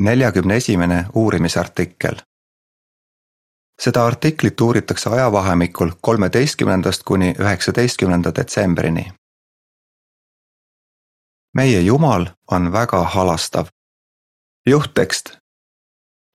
neljakümne esimene uurimisartikkel. seda artiklit uuritakse ajavahemikul kolmeteistkümnendast kuni üheksateistkümnenda detsembrini. meie Jumal on väga halastav. juhttekst.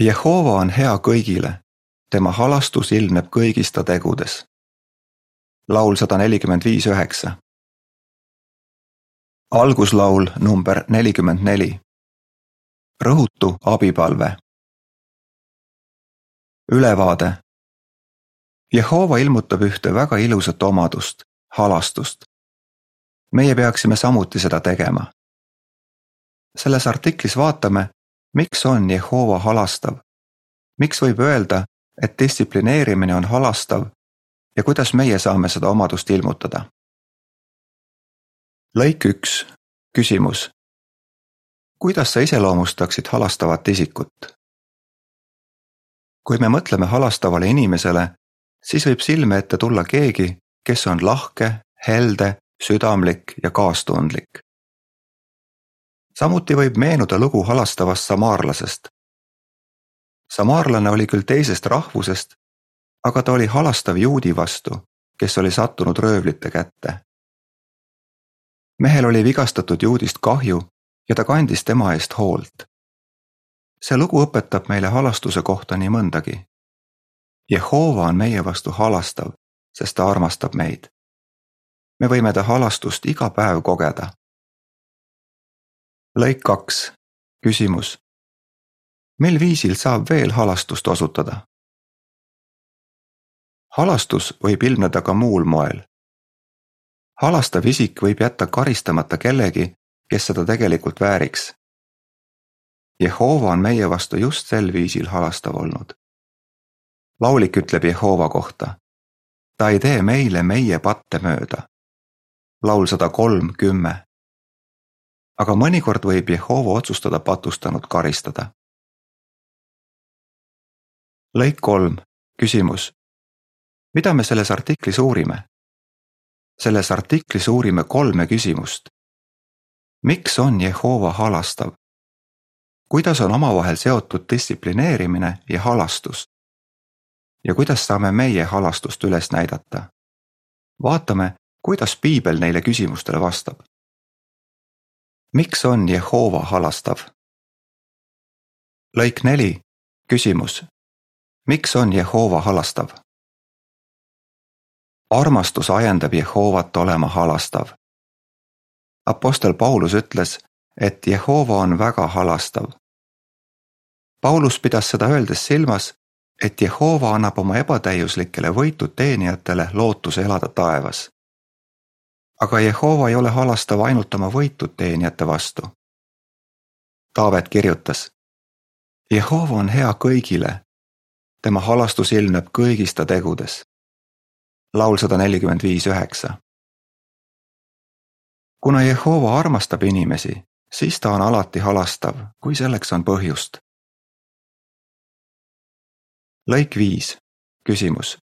Jehova on hea kõigile, tema halastus ilmneb kõigis ta tegudes. laul sada nelikümmend viis üheksa. alguslaul number nelikümmend neli rõhutu abipalve. ülevaade. Jehova ilmutab ühte väga ilusat omadust, halastust. meie peaksime samuti seda tegema. selles artiklis vaatame, miks on Jehova halastav. miks võib öelda, et distsiplineerimine on halastav ja kuidas meie saame seda omadust ilmutada. lõik üks, küsimus kuidas sa iseloomustaksid halastavat isikut? kui me mõtleme halastavale inimesele, siis võib silme ette tulla keegi, kes on lahke, helde, südamlik ja kaastundlik. samuti võib meenuda lugu halastavast samaarlasest. samaarlane oli küll teisest rahvusest, aga ta oli halastav juudi vastu, kes oli sattunud röövlite kätte. mehel oli vigastatud juudist kahju ja ta kandis tema eest hoolt. see lugu õpetab meile halastuse kohta nii mõndagi. Jehova on meie vastu halastav, sest ta armastab meid. me võime ta halastust iga päev kogeda. lõik kaks, küsimus. mil viisil saab veel halastust osutada? halastus võib ilmneda ka muul moel. halastav isik võib jätta karistamata kellegi, kes seda tegelikult vääriks. Jehova on meie vastu just sel viisil halastav olnud. laulik ütleb Jehova kohta. ta ei tee meile meie patte mööda. laul sada kolm, kümme. aga mõnikord võib Jehova otsustada patustanud karistada. lõik kolm, küsimus. mida me selles artiklis uurime? selles artiklis uurime kolme küsimust miks on Jehova halastav? kuidas on omavahel seotud distsiplineerimine ja halastus? ja kuidas saame meie halastust üles näidata? vaatame, kuidas piibel neile küsimustele vastab. miks on Jehova halastav? lõik neli, küsimus. miks on Jehova halastav? armastus ajendab Jehovat olema halastav Apostel Paulus ütles, et Jehova on väga halastav. Paulus pidas seda öeldes silmas, et Jehova annab oma ebatäiuslikele võitud teenijatele lootuse elada taevas. aga Jehova ei ole halastav ainult oma võitud teenijate vastu. Taavet kirjutas. Jehova on hea kõigile. tema halastus ilmneb kõigis ta tegudes. laul sada nelikümmend viis üheksa kuna Jehova armastab inimesi, siis ta on alati halastav, kui selleks on põhjust. lõik viis, küsimus.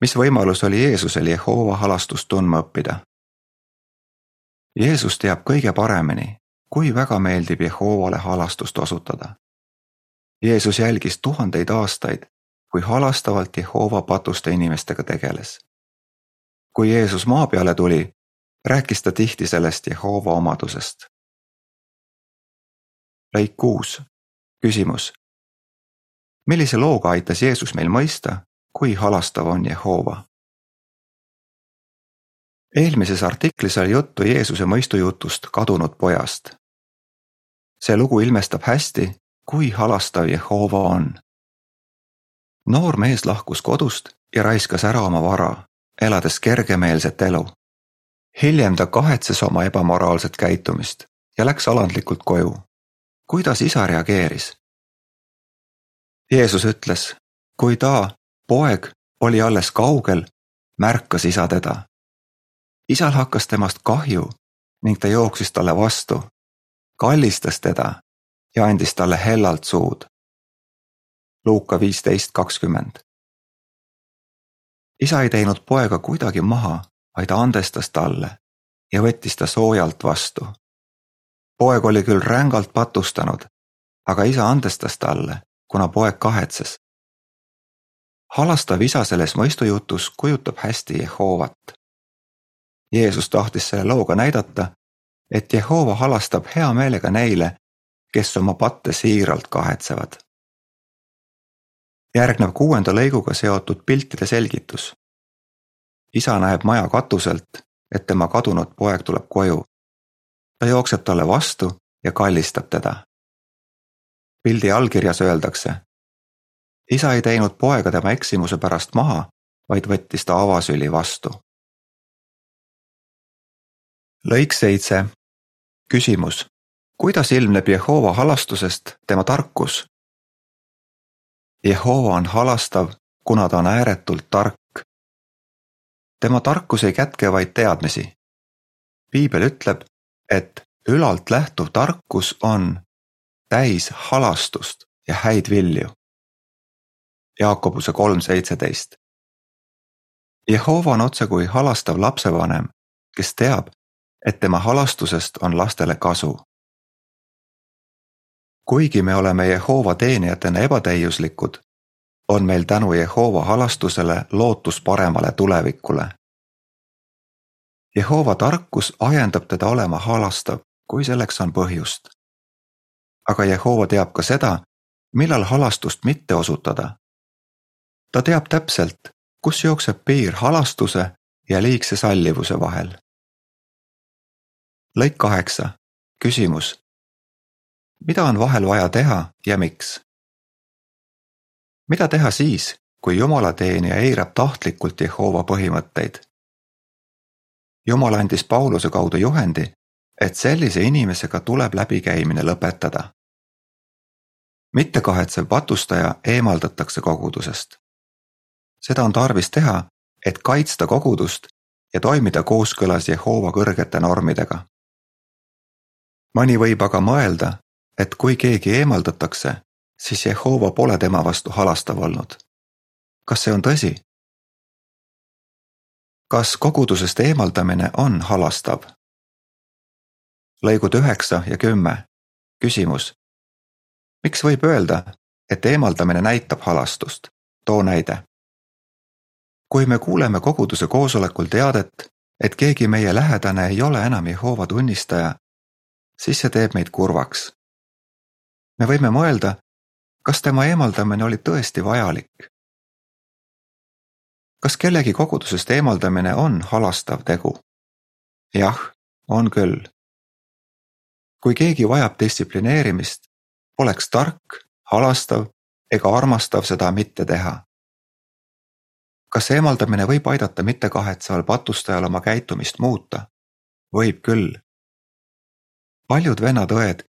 mis võimalus oli Jeesusel Jehova halastust tundma õppida? Jeesus teab kõige paremini, kui väga meeldib Jehovale halastust osutada. Jeesus jälgis tuhandeid aastaid, kui halastavalt Jehova patuste inimestega tegeles. kui Jeesus maa peale tuli, rääkis ta tihti sellest Jehova omadusest. lõik kuus, küsimus. millise looga aitas Jeesus meil mõista, kui halastav on Jehova? eelmises artiklis oli juttu Jeesuse mõistujutust kadunud pojast. see lugu ilmestab hästi, kui halastav Jehova on. noor mees lahkus kodust ja raiskas ära oma vara, elades kergemeelset elu hiljem ta kahetses oma ebamoraalset käitumist ja läks alandlikult koju. kuidas isa reageeris? Jeesus ütles, kui ta, poeg, oli alles kaugel, märkas isa teda. isal hakkas temast kahju ning ta jooksis talle vastu, kallistas teda ja andis talle hellalt suud. Luuka viisteist kakskümmend. isa ei teinud poega kuidagi maha vaid andestas talle ja võttis ta soojalt vastu. poeg oli küll rängalt patustanud, aga isa andestas talle, kuna poeg kahetses. halastav isa selles mõistujutus kujutab hästi Jehovat. Jeesus tahtis selle looga näidata, et Jehova halastab hea meelega neile, kes oma patte siiralt kahetsevad. järgneb kuuenda lõiguga seotud piltide selgitus. Isa näeb maja katuselt, et tema kadunud poeg tuleb koju. ta jookseb talle vastu ja kallistab teda. pildi allkirjas öeldakse. isa ei teinud poega tema eksimuse pärast maha, vaid võttis ta avasüli vastu. lõik seitse. küsimus kuidas ilmneb Jehova halastusest tema tarkus? Jehova on halastav, kuna ta on ääretult tark. Tema tarkus ei kätke vaid teadmisi. piibel ütleb, et ülalt lähtuv tarkus on täis halastust ja häid vilju. Jaakobuse kolm seitseteist. Jehova on otsekui halastav lapsevanem, kes teab, et tema halastusest on lastele kasu kuigi me oleme Jehova teenijatena ebatäiuslikud, on meil tänu Jehova halastusele lootus paremale tulevikule. Jehova tarkus ajendab teda olema halastav, kui selleks on põhjust. aga Jehova teab ka seda, millal halastust mitte osutada. ta teab täpselt, kus jookseb piir halastuse ja liigse sallivuse vahel. lõik kaheksa, küsimus mida on vahel vaja teha ja miks? Mida teha siis, kui jumalateenija eirab tahtlikult Jehova põhimõtteid? jumal andis Pauluse kaudu juhendi, et sellise inimesega tuleb läbikäimine lõpetada. mittekahetsev patustaja eemaldatakse kogudusest. seda on tarvis teha, et kaitsta kogudust ja toimida kooskõlas Jehova kõrgete normidega. mõni võib aga mõelda, et kui keegi eemaldatakse, siis Jehova pole tema vastu halastav olnud. kas see on tõsi? kas kogudusest eemaldamine on halastav? lõigud üheksa ja kümme. küsimus. miks võib öelda, et eemaldamine näitab halastust? too näide. kui me kuuleme koguduse koosolekul teadet, et keegi meie lähedane ei ole enam Jehova tunnistaja, siis see teeb meid kurvaks me võime mõelda, kas tema eemaldamine oli tõesti vajalik. kas kellegi kogudusest eemaldamine on halastav tegu? jah, on küll. kui keegi vajab distsiplineerimist, oleks tark, halastav ega armastav seda mitte teha. kas eemaldamine võib aidata mittekahetseval patustajal oma käitumist muuta? võib küll. paljud vennad-õed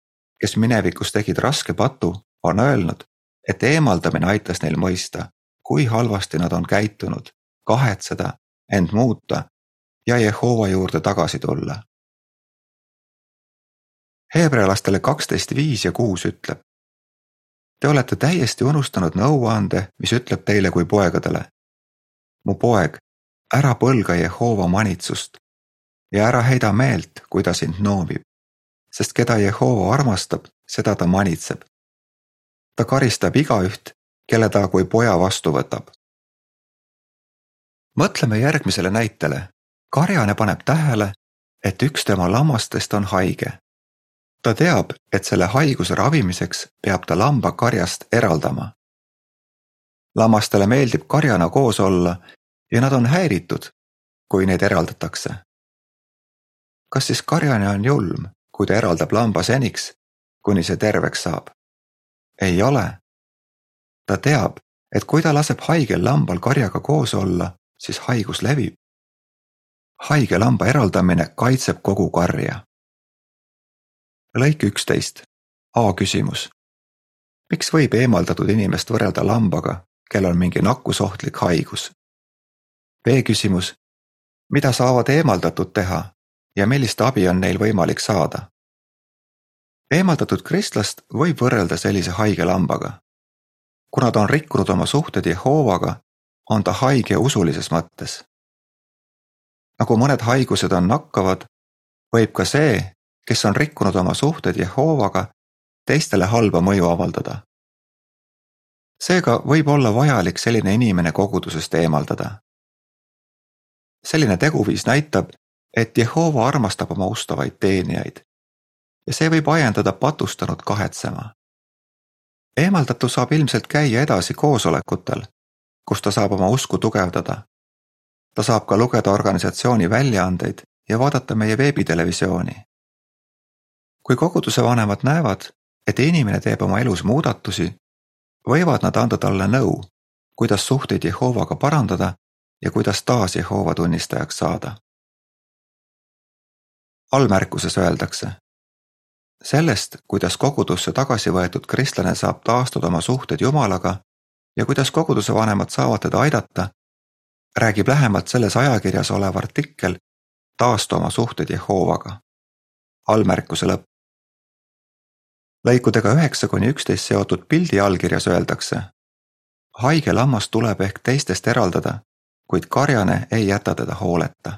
kes minevikus tegid raske patu, on öelnud, et eemaldamine aitas neil mõista, kui halvasti nad on käitunud, kahetseda, end muuta ja Jehova juurde tagasi tulla. Heebrealastele kaksteist viis ja kuus ütleb. Te olete täiesti unustanud nõuande, mis ütleb teile kui poegadele. mu poeg, ära põlga Jehova manitsust ja ära heida meelt, kui ta sind noomib sest keda Jehova armastab, seda ta manitseb. Ta karistab igaüht, kelle ta kui poja vastu võtab. mõtleme järgmisele näitele. karjane paneb tähele, et üks tema lammastest on haige. ta teab, et selle haiguse ravimiseks peab ta lamba karjast eraldama. lammastele meeldib karjana koos olla ja nad on häiritud, kui neid eraldatakse. kas siis karjane on julm? kui ta eraldab lamba seniks, kuni see terveks saab. Ei ole. ta teab, et kui ta laseb haigel lambal karjaga koos olla, siis haigus levib. haige lamba eraldamine kaitseb kogu karja. lõik üksteist, A küsimus. miks võib eemaldatud inimest võrrelda lambaga, kel on mingi nakkusohtlik haigus? B küsimus. mida saavad eemaldatud teha, ja millist abi on neil võimalik saada. Eemaldatud kristlast võib võrrelda sellise haige lambaga. kuna ta on rikkunud oma suhted Jehovaga, on ta haige usulises mõttes. nagu mõned haigused on nakkavad, võib ka see, kes on rikkunud oma suhted Jehovaga, teistele halba mõju avaldada. seega võib olla vajalik selline inimene kogudusest eemaldada. selline teguviis näitab, et Jehova armastab oma ustavaid teenijaid ja see võib ajendada patustanud kahetsema. eemaldatu saab ilmselt käia edasi koosolekutel, kus ta saab oma usku tugevdada. ta saab ka lugeda organisatsiooni väljaandeid ja vaadata meie veebitelevisiooni. kui koguduse vanemad näevad, et inimene teeb oma elus muudatusi, võivad nad anda talle nõu, kuidas suhteid Jehovaga parandada ja kuidas taas Jehova tunnistajaks saada. allmärkuses öeldakse. Sellest, kuidas kogudusse tagasi võetud kristlane saab taastada oma suhted Jumalaga ja kuidas koguduse vanemad saavad teda aidata, räägib lähemalt selles ajakirjas olev artikkel Taasta oma suhted Jehovaga. allmärkuse lõpp lõikudega üheksa kuni üksteist seotud pildi allkirjas öeldakse. haige lammas tuleb ehk teistest eraldada, kuid karjane ei jäta teda hooleta.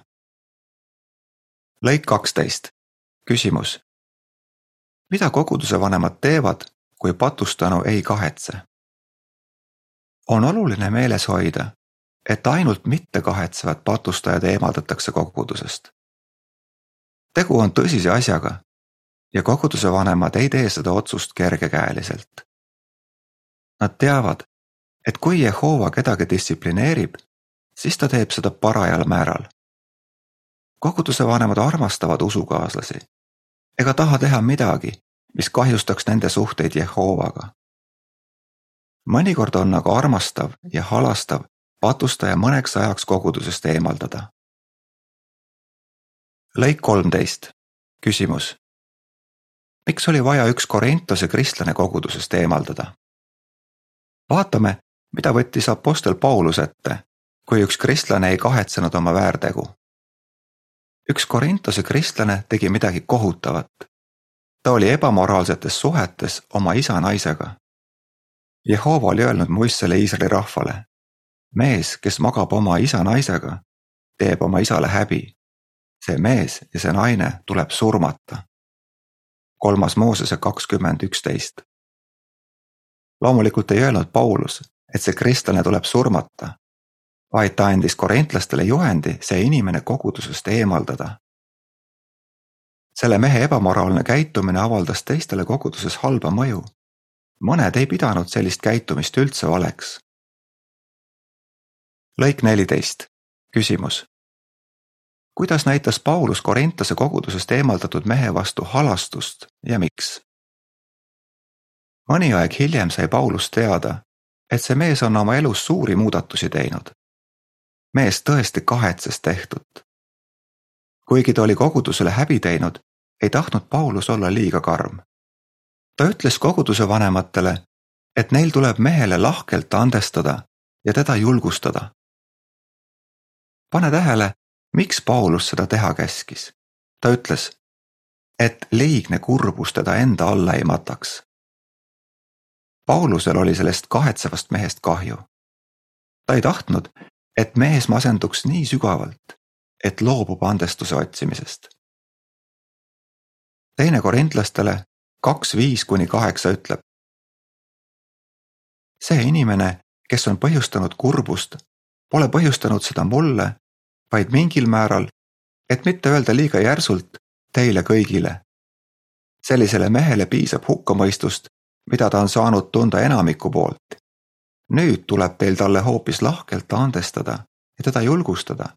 lõik kaksteist, küsimus. Mida koguduse vanemad teevad, kui patustanu ei kahetse? on oluline meeles hoida, et ainult mittekahetsevad patustajad eemaldatakse kogudusest. tegu on tõsise asjaga ja koguduse vanemad ei tee seda otsust kergekäeliselt. Nad teavad, et kui Jehova kedagi distsiplineerib, siis ta teeb seda parajal määral. koguduse vanemad armastavad usukaaslasi ega taha teha midagi, mis kahjustaks nende suhteid Jehovaga. mõnikord on aga armastav ja halastav patustaja mõneks ajaks kogudusest eemaldada. lõik kolmteist, küsimus miks oli vaja üks Korintose kristlane kogudusest eemaldada? vaatame, mida võttis Apostel Paulus ette, kui üks kristlane ei kahetsenud oma väärtegu. Üks Korintose kristlane tegi midagi kohutavat. ta oli ebamoraalsetes suhetes oma isa naisega. Jehova oli öelnud Moissele Iisraeli rahvale. mees, kes magab oma isa naisega, teeb oma isale häbi. see mees ja see naine tuleb surmata kolmas Moosese kakskümmend üksteist. loomulikult ei öelnud Paulus, et see kristlane tuleb surmata, vaid ta andis korintlastele juhendi see inimene kogudusest eemaldada. selle mehe ebamoraalne käitumine avaldas teistele koguduses halba mõju. mõned ei pidanud sellist käitumist üldse valeks. lõik neliteist, küsimus kuidas näitas Paulus Korintase kogudusest eemaldatud mehe vastu halastust ja miks? mõni aeg hiljem sai Paulus teada, et see mees on oma elus suuri muudatusi teinud. Mees tõesti kahetses tehtut. kuigi ta oli kogudusele häbi teinud, ei tahtnud Paulus olla liiga karm. ta ütles koguduse vanematele, et neil tuleb mehele lahkelt andestada ja teda julgustada. pane tähele, miks Paulus seda teha käskis? ta ütles, et liigne kurbus teda enda alla ei mataks. Paulusel oli sellest kahetsevast mehest kahju. ta ei tahtnud, et mees masenduks nii sügavalt, et loobub andestuse otsimisest. teine korintlastele kaks viis kuni kaheksa ütleb. see inimene, kes on põhjustanud kurbust, pole põhjustanud seda mulle vaid mingil määral, et mitte öelda liiga järsult teile kõigile. sellisele mehele piisab hukkamõistust, mida ta on saanud tunda enamiku poolt. Nüüd tuleb teil talle hoopis lahkelt andestada ja teda julgustada,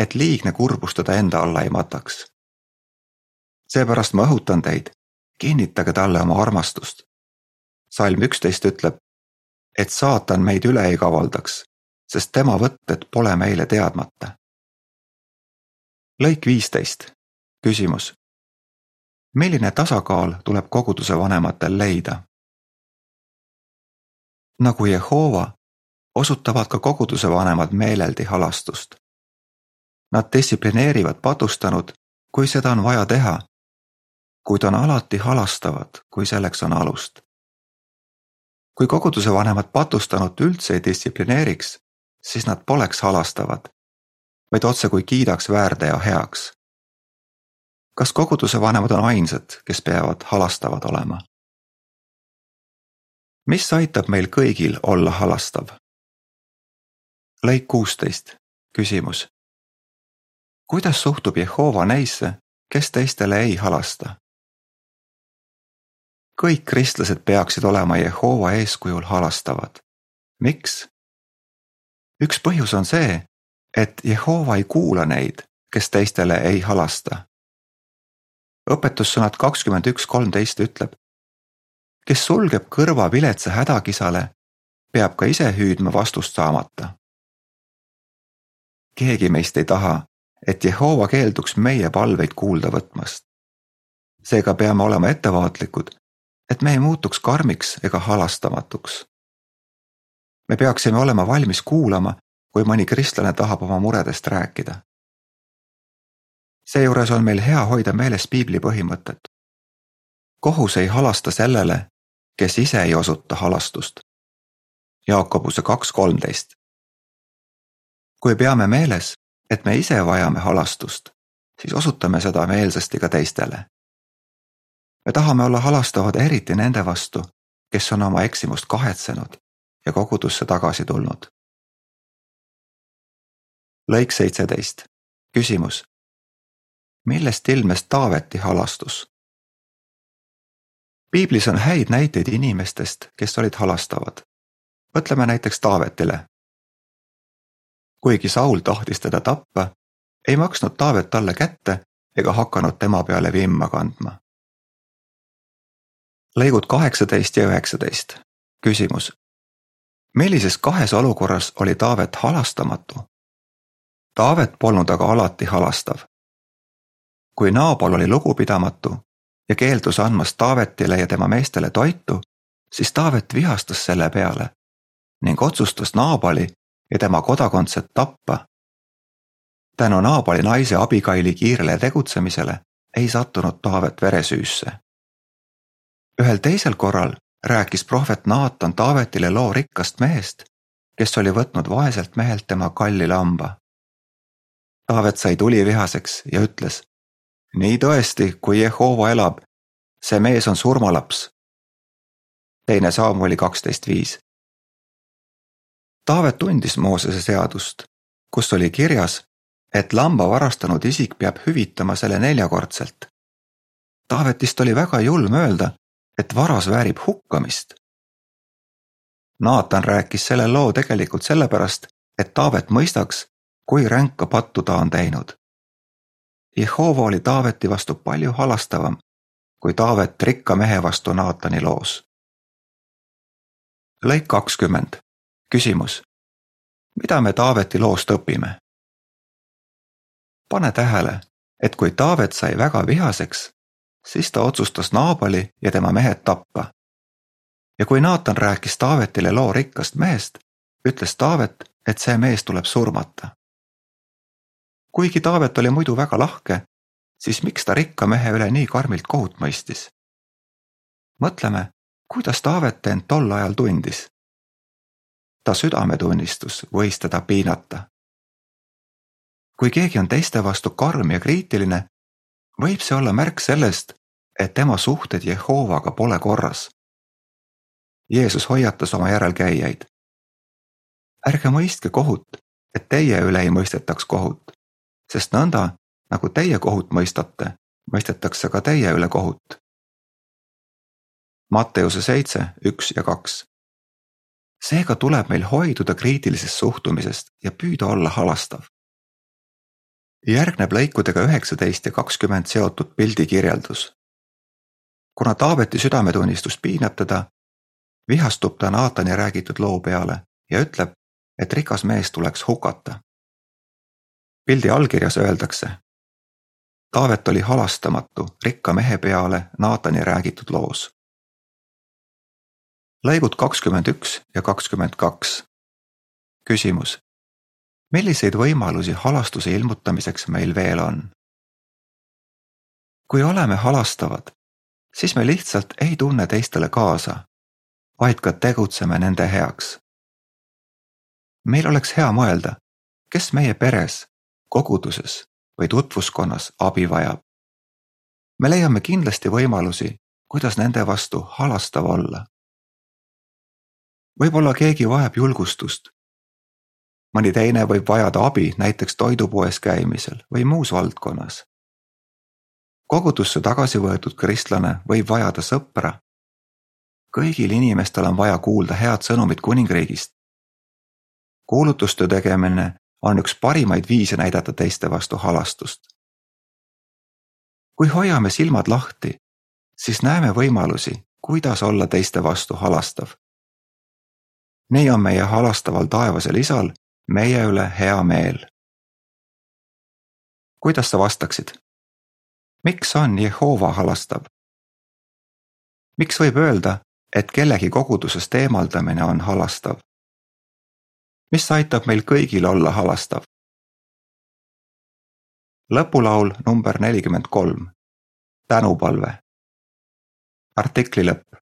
et liigne kurbus teda enda alla ei mataks. seepärast ma õhutan teid, kinnitage talle oma armastust. salm üksteist ütleb, et saatan meid üle ei kavaldaks, sest tema võtted pole meile teadmata lõik viisteist, küsimus. milline tasakaal tuleb koguduse vanematel leida? Nagu Jehova, osutavad ka koguduse vanemad meeleldi halastust. Nad distsiplineerivad patustanud, kui seda on vaja teha, kuid on alati halastavad, kui selleks on alust. kui koguduse vanemad patustanut üldse ei distsiplineeriks, siis nad poleks halastavad vaid otsekui kiidaks väärteo heaks. kas koguduse vanemad on ainsad, kes peavad halastavad olema? Mis aitab meil kõigil olla halastav? lõik kuusteist, küsimus. kuidas suhtub Jehova neisse, kes teistele ei halasta? kõik kristlased peaksid olema Jehova eeskujul halastavad. miks? üks põhjus on see, et Jehova ei kuula neid, kes teistele ei halasta. õpetussõnad kakskümmend üks kolmteist ütleb, kes sulgeb kõrva viletsa hädakisale, peab ka ise hüüdma vastust saamata. keegi meist ei taha, et Jehova keelduks meie palveid kuulda võtmast. seega peame olema ettevaatlikud, et me ei muutuks karmiks ega halastamatuks. me peaksime olema valmis kuulama, kui mõni kristlane tahab oma muredest rääkida. seejuures on meil hea hoida meeles piibli põhimõtet. kohus ei halasta sellele, kes ise ei osuta halastust. Jaakobuse kaks kolmteist. kui peame meeles, et me ise vajame halastust, siis osutame seda meelsasti ka teistele. me tahame olla halastavad eriti nende vastu, kes on oma eksimust kahetsenud ja kogudusse tagasi tulnud. lõik seitseteist, küsimus. millest ilmnes Taaveti halastus? Piiblis on häid näiteid inimestest, kes olid halastavad. mõtleme näiteks Taavetile. kuigi Saul tahtis teda tappa, ei maksnud Taavet talle kätte ega hakanud tema peale vimma kandma. lõigud kaheksateist ja üheksateist. küsimus. millises kahes olukorras oli Taavet halastamatu? Taavet polnud aga alati halastav. kui Naabal oli lugupidamatu, ja keeldus andmast Taavetile ja tema meestele toitu, siis Taavet vihastas selle peale ning otsustas Naabali ja tema kodakondset tappa. tänu Naabali naise Abigaili kiirele tegutsemisele ei sattunud Taavet veresüüsse. ühel teisel korral rääkis prohvet Naatan Taavetile loo rikkast mehest, kes oli võtnud vaeselt mehelt tema kalli lamba. Taavet sai tulivihaseks ja ütles nii tõesti, kui Jehova elab, see mees on surmalaps. teine Saamuli kaksteist viis. Taavet tundis Moosese seadust, kus oli kirjas, et lamba varastanud isik peab hüvitama selle neljakordselt. Taavetist oli väga julm öelda, et varas väärib hukkamist. Naatan rääkis selle loo tegelikult sellepärast, et Taavet mõistaks, kui ränka pattu ta on teinud. Jehova oli Taaveti vastu palju halastavam kui Taavet rikka mehe vastu Naatani loos. lõik kakskümmend, küsimus. mida me Taaveti loost õpime? pane tähele, et kui Taavet sai väga vihaseks, siis ta otsustas Naabali ja tema mehed tappa. ja kui Naatan rääkis Taavetile loo rikkast mehest, ütles Taavet, et see mees tuleb surmata kuigi Taavet oli muidu väga lahke, siis miks ta rikka mehe üle nii karmilt kohut mõistis? mõtleme, kuidas Taavet end tol ajal tundis. ta südametunnistus võis teda piinata. kui keegi on teiste vastu karm ja kriitiline, võib see olla märk sellest, et tema suhted Jehovaga pole korras. Jeesus hoiatas oma järelkäijaid. ärge mõistke kohut, et teie üle ei mõistetaks kohut sest nõnda, nagu teie kohut mõistate, mõistetakse ka teie üle kohut. Matteuse seitse, üks ja kaks. seega tuleb meil hoiduda kriitilisest suhtumisest ja püüda olla halastav. järgneb lõikudega üheksateist ja kakskümmend seotud pildi kirjeldus. kuna Taaveti südametunnistus piinab teda, vihastub ta Naatani räägitud loo peale ja ütleb, et rikas mees tuleks hukata pildi allkirjas öeldakse. Taavet oli halastamatu rikka mehe peale Naatani räägitud loos. lõigud kakskümmend üks ja kakskümmend kaks. küsimus. milliseid võimalusi halastuse ilmutamiseks meil veel on? kui oleme halastavad, siis me lihtsalt ei tunne teistele kaasa, vaid ka tegutseme nende heaks. meil oleks hea mõelda, kes meie peres koguduses või tutvuskonnas abi vajab. me leiame kindlasti võimalusi, kuidas nende vastu halastav olla võib-olla keegi vajab julgustust. mõni teine võib vajada abi näiteks toidupoes käimisel või muus valdkonnas. kogudusse tagasi võetud kristlane võib vajada sõpra. kõigil inimestel on vaja kuulda head sõnumit kuningriigist. kuulutustöö tegemine on üks parimaid viise näidata teiste vastu halastust. kui hoiame silmad lahti, siis näeme võimalusi, kuidas olla teiste vastu halastav. nii on meie halastaval taevasel isal meie üle hea meel. kuidas sa vastaksid? miks on Jehova halastav? miks võib öelda, et kellegi kogudusest eemaldamine on halastav? Mis aitab meil kõigil olla halastav? lõpulaul number nelikümmend kolm. tänupalve. artikli lõpp.